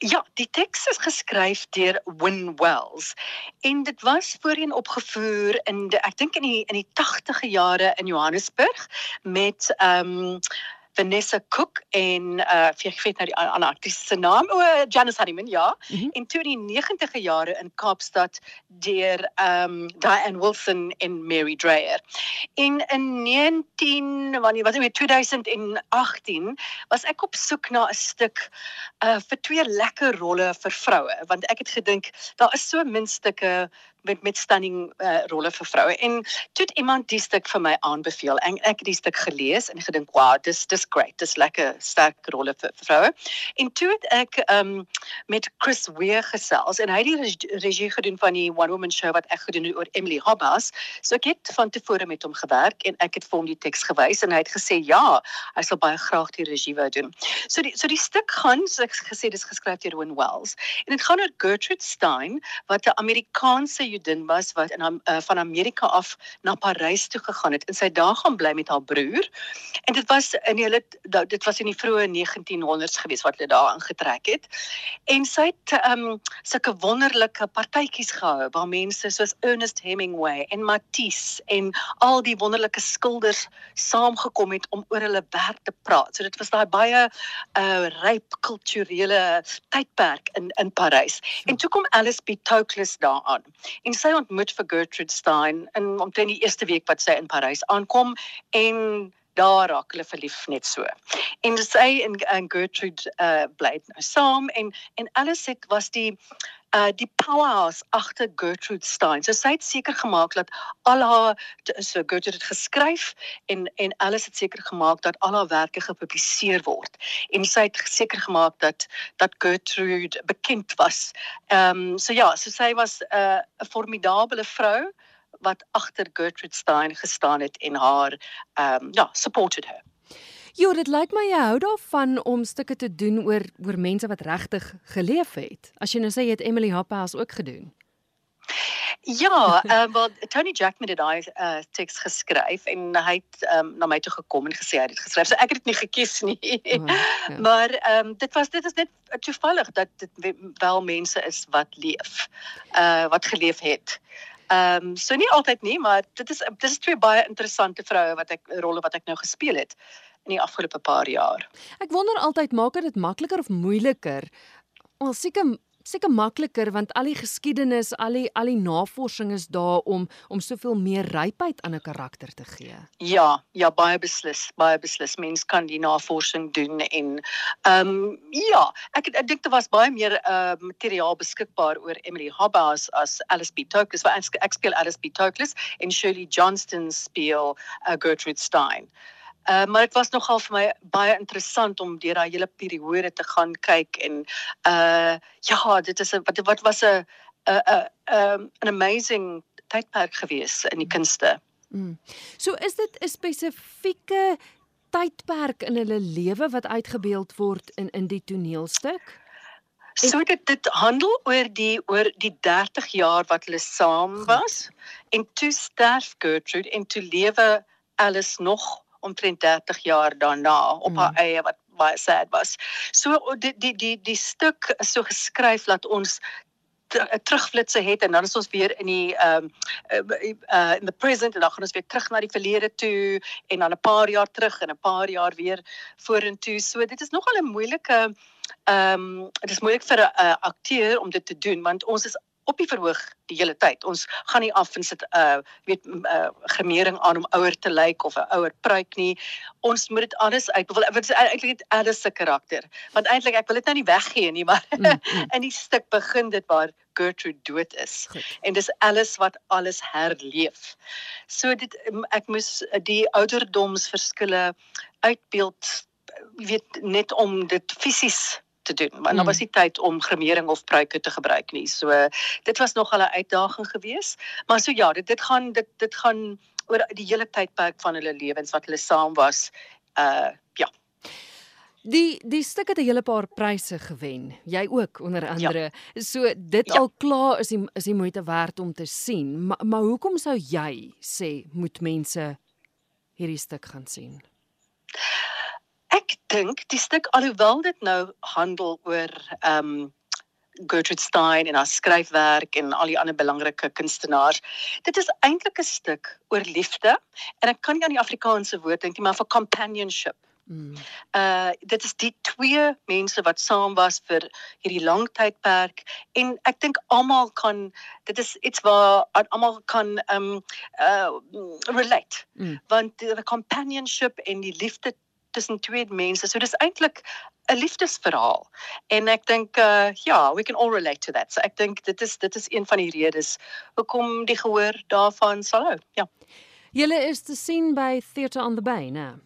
Ja, die teks is geskryf deur Win Wells en dit was voorheen opgevoer in de, ek dink in die in die 80e jare in Johannesburg met ehm um, Vanessa Cook en uh ek weet nou die ander aktrise se naam o uh, Janice Honeyman ja mm -hmm. en toe in die 90e jare in Kaapstad deur um Diane Wilson en Mary Dreyer. En in 19 wanneer was dit 2018 was ek op soek na 'n stuk uh vir twee lekker rolle vir vroue want ek het gedink daar is so min stukke met met stunning uh, rolle vir vroue. En toe het iemand die stuk vir my aanbeveel en ek het die stuk gelees en gedink wow dis dis great. Dis lekker sterk rolle vir, vir vroue. En toe het ek um, met Chris Weir gesels en hy het die regie gedoen van die one woman show wat ek gedoen het oor Emily Hobbs. So ek het van tevore met hom gewerk en ek het vir hom die teks gewys en hy het gesê ja hy sal baie graag die regie wou doen. So die so die stuk gaan so ek gesê dis geskryf deur Owen Wells. En dit gaan oor Gertrude Stein wat 'n Amerikaanse Judin was wat in uh, van Amerika af na Parys toe gegaan het en sy daar gaan bly met haar broer. En dit was in hulle dit was in die vroeë 1900s gewees wat hulle daar ingetrek het. En sy het um sulke wonderlike partytjies gehou waar mense soos Ernest Hemingway en Matisse en al die wonderlike skilders saamgekom het om oor hulle werk te praat. So dit was daai baie uh ryp kulturele tydperk in in Parys. En toe kom Alice B. Toklas daaraan en sy ontmoet vir Gertrude Stein in omtrent die eerste week wat sy in Parys aankom en daar raak hulle verlief net so. En sy en, en Gertrude uh bly nou saam en en alles het was die uh die powerhouse agter Gertrude Stein. So sy het seker gemaak dat al haar so Gertrude het geskryf en en alles het seker gemaak dat al haar werke gepubliseer word. En sy het seker gemaak dat dat Gertrude bekend was. Ehm um, so ja, so sy was 'n uh, 'n formidabele vrou wat agter Gertrude Stein gestaan het en haar ehm um, ja, supported her. Jo, dit lyk my jy hou daarvan om stukke te doen oor oor mense wat regtig geleef het. As jy nou sê jy het Emily Hophouse ook gedoen. Ja, uh, wel Tony Jackman het daai uh, teks geskryf en hy het um, na my toe gekom en gesê hy het dit geskryf. So ek het dit nie gekies nie. Oh, ja. Maar ehm um, dit was dit is net toevallig dat dit wel mense is wat leef. Uh wat geleef het. Ehm um, so nie altyd nie, maar dit is dit is twee baie interessante vroue wat ek rolle wat ek nou gespeel het in die afgelope paar jaar. Ek wonder altyd maak dit makliker of moeiliker? Wel seker seker makliker want al die geskiedenis, al die al die navorsing is daar om om soveel meer rypheid aan 'n karakter te gee. Ja, ja baie beslis, baie beslis. Mens kan die navorsing doen en ehm um, ja, ek ek dink daar was baie meer uh materiaal beskikbaar oor Emily Hobbs as Alice B. Toklas, want ek speel Alice B. Toklas en Shirley Johnston speel uh, Gertrude Stein. Uh, maar dit was nogal vir my baie interessant om deur daai hele periode te gaan kyk en uh ja, dit is 'n wat wat was 'n 'n 'n 'n amazing tydperk gewees in die kunste. Mm. So is dit 'n spesifieke tydperk in hulle lewe wat uitgebeeld word in in die toneelstuk? So dit dit handel oor die oor die 30 jaar wat hulle saam was Goed. en toe sterf Gertrude en toe lewe Alice nog omtrent 30 jaar daarna op mm. haar eie wat baie sad was. So die die die die stuk is so geskryf dat ons 'n terugflitse het en dan is ons weer in die ehm um, uh in the present en dan gaan ons weer terug na die verlede toe en dan 'n paar jaar terug en 'n paar jaar weer vorentoe. So dit is nogal 'n moeilike ehm um, dit is moeilik vir 'n uh, akteur om dit te doen want ons is op die verhoog die hele tyd. Ons gaan nie af en sit 'n uh, weet uh, gemering aan om ouer te lyk of 'n ouer pruik nie. Ons moet dit alles uit. Wil wat is eintlik dit alles se karakter. Want eintlik ek wil dit nou nie weggee nie, maar mm, mm. in die stuk begin dit waar Gertrude dood is. Goed. En dis alles wat alles herleef. So dit ek moes die ouderdomsverskille uitbeeld weet net om dit fisies te doen mm. daar was nie tyd om gremering of pruike te gebruik nie. So dit was nog 'n uitdaging geweest. Maar so ja, dit dit gaan dit dit gaan oor die hele tydperk van hulle lewens wat hulle saam was. Uh ja. Die die stuk het 'n hele paar pryse gewen. Jy ook onder ja. andere. Ja. So dit ja. al klaar is die is die moeite werd om te sien. Maar maar hoekom sou jy sê moet mense hierdie stuk gaan sien? Dink die stuk alhoewel dit nou handel oor ehm um, Gertrude Stein en haar skryfwerk en al die ander belangrike kunstenaars. Dit is eintlik 'n stuk oor liefde en ek kan nie aan die Afrikaanse woord dink nie, maar vir companionship. Mm. Uh dit is die twee mense wat saam was vir hierdie lang tydperk en ek dink almal kan dit is iets waar almal kan um uh relate. Mm. Want die companionship en die liefde tussen twee mense. So dis eintlik 'n liefdesverhaal. En ek dink uh ja, we can all relate to that. So ek dink dit is dit is een van die redes hoekom die gehoor daarvan sal hou. Ja. Julle is te sien by Theatre on the Bay, né?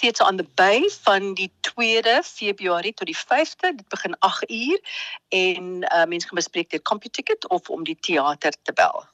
Theatre on the Bay van die 2de Februarie tot die 5de. Dit begin 8uur en uh mense kan bespreek deur CompuTicket of om die teater te bel.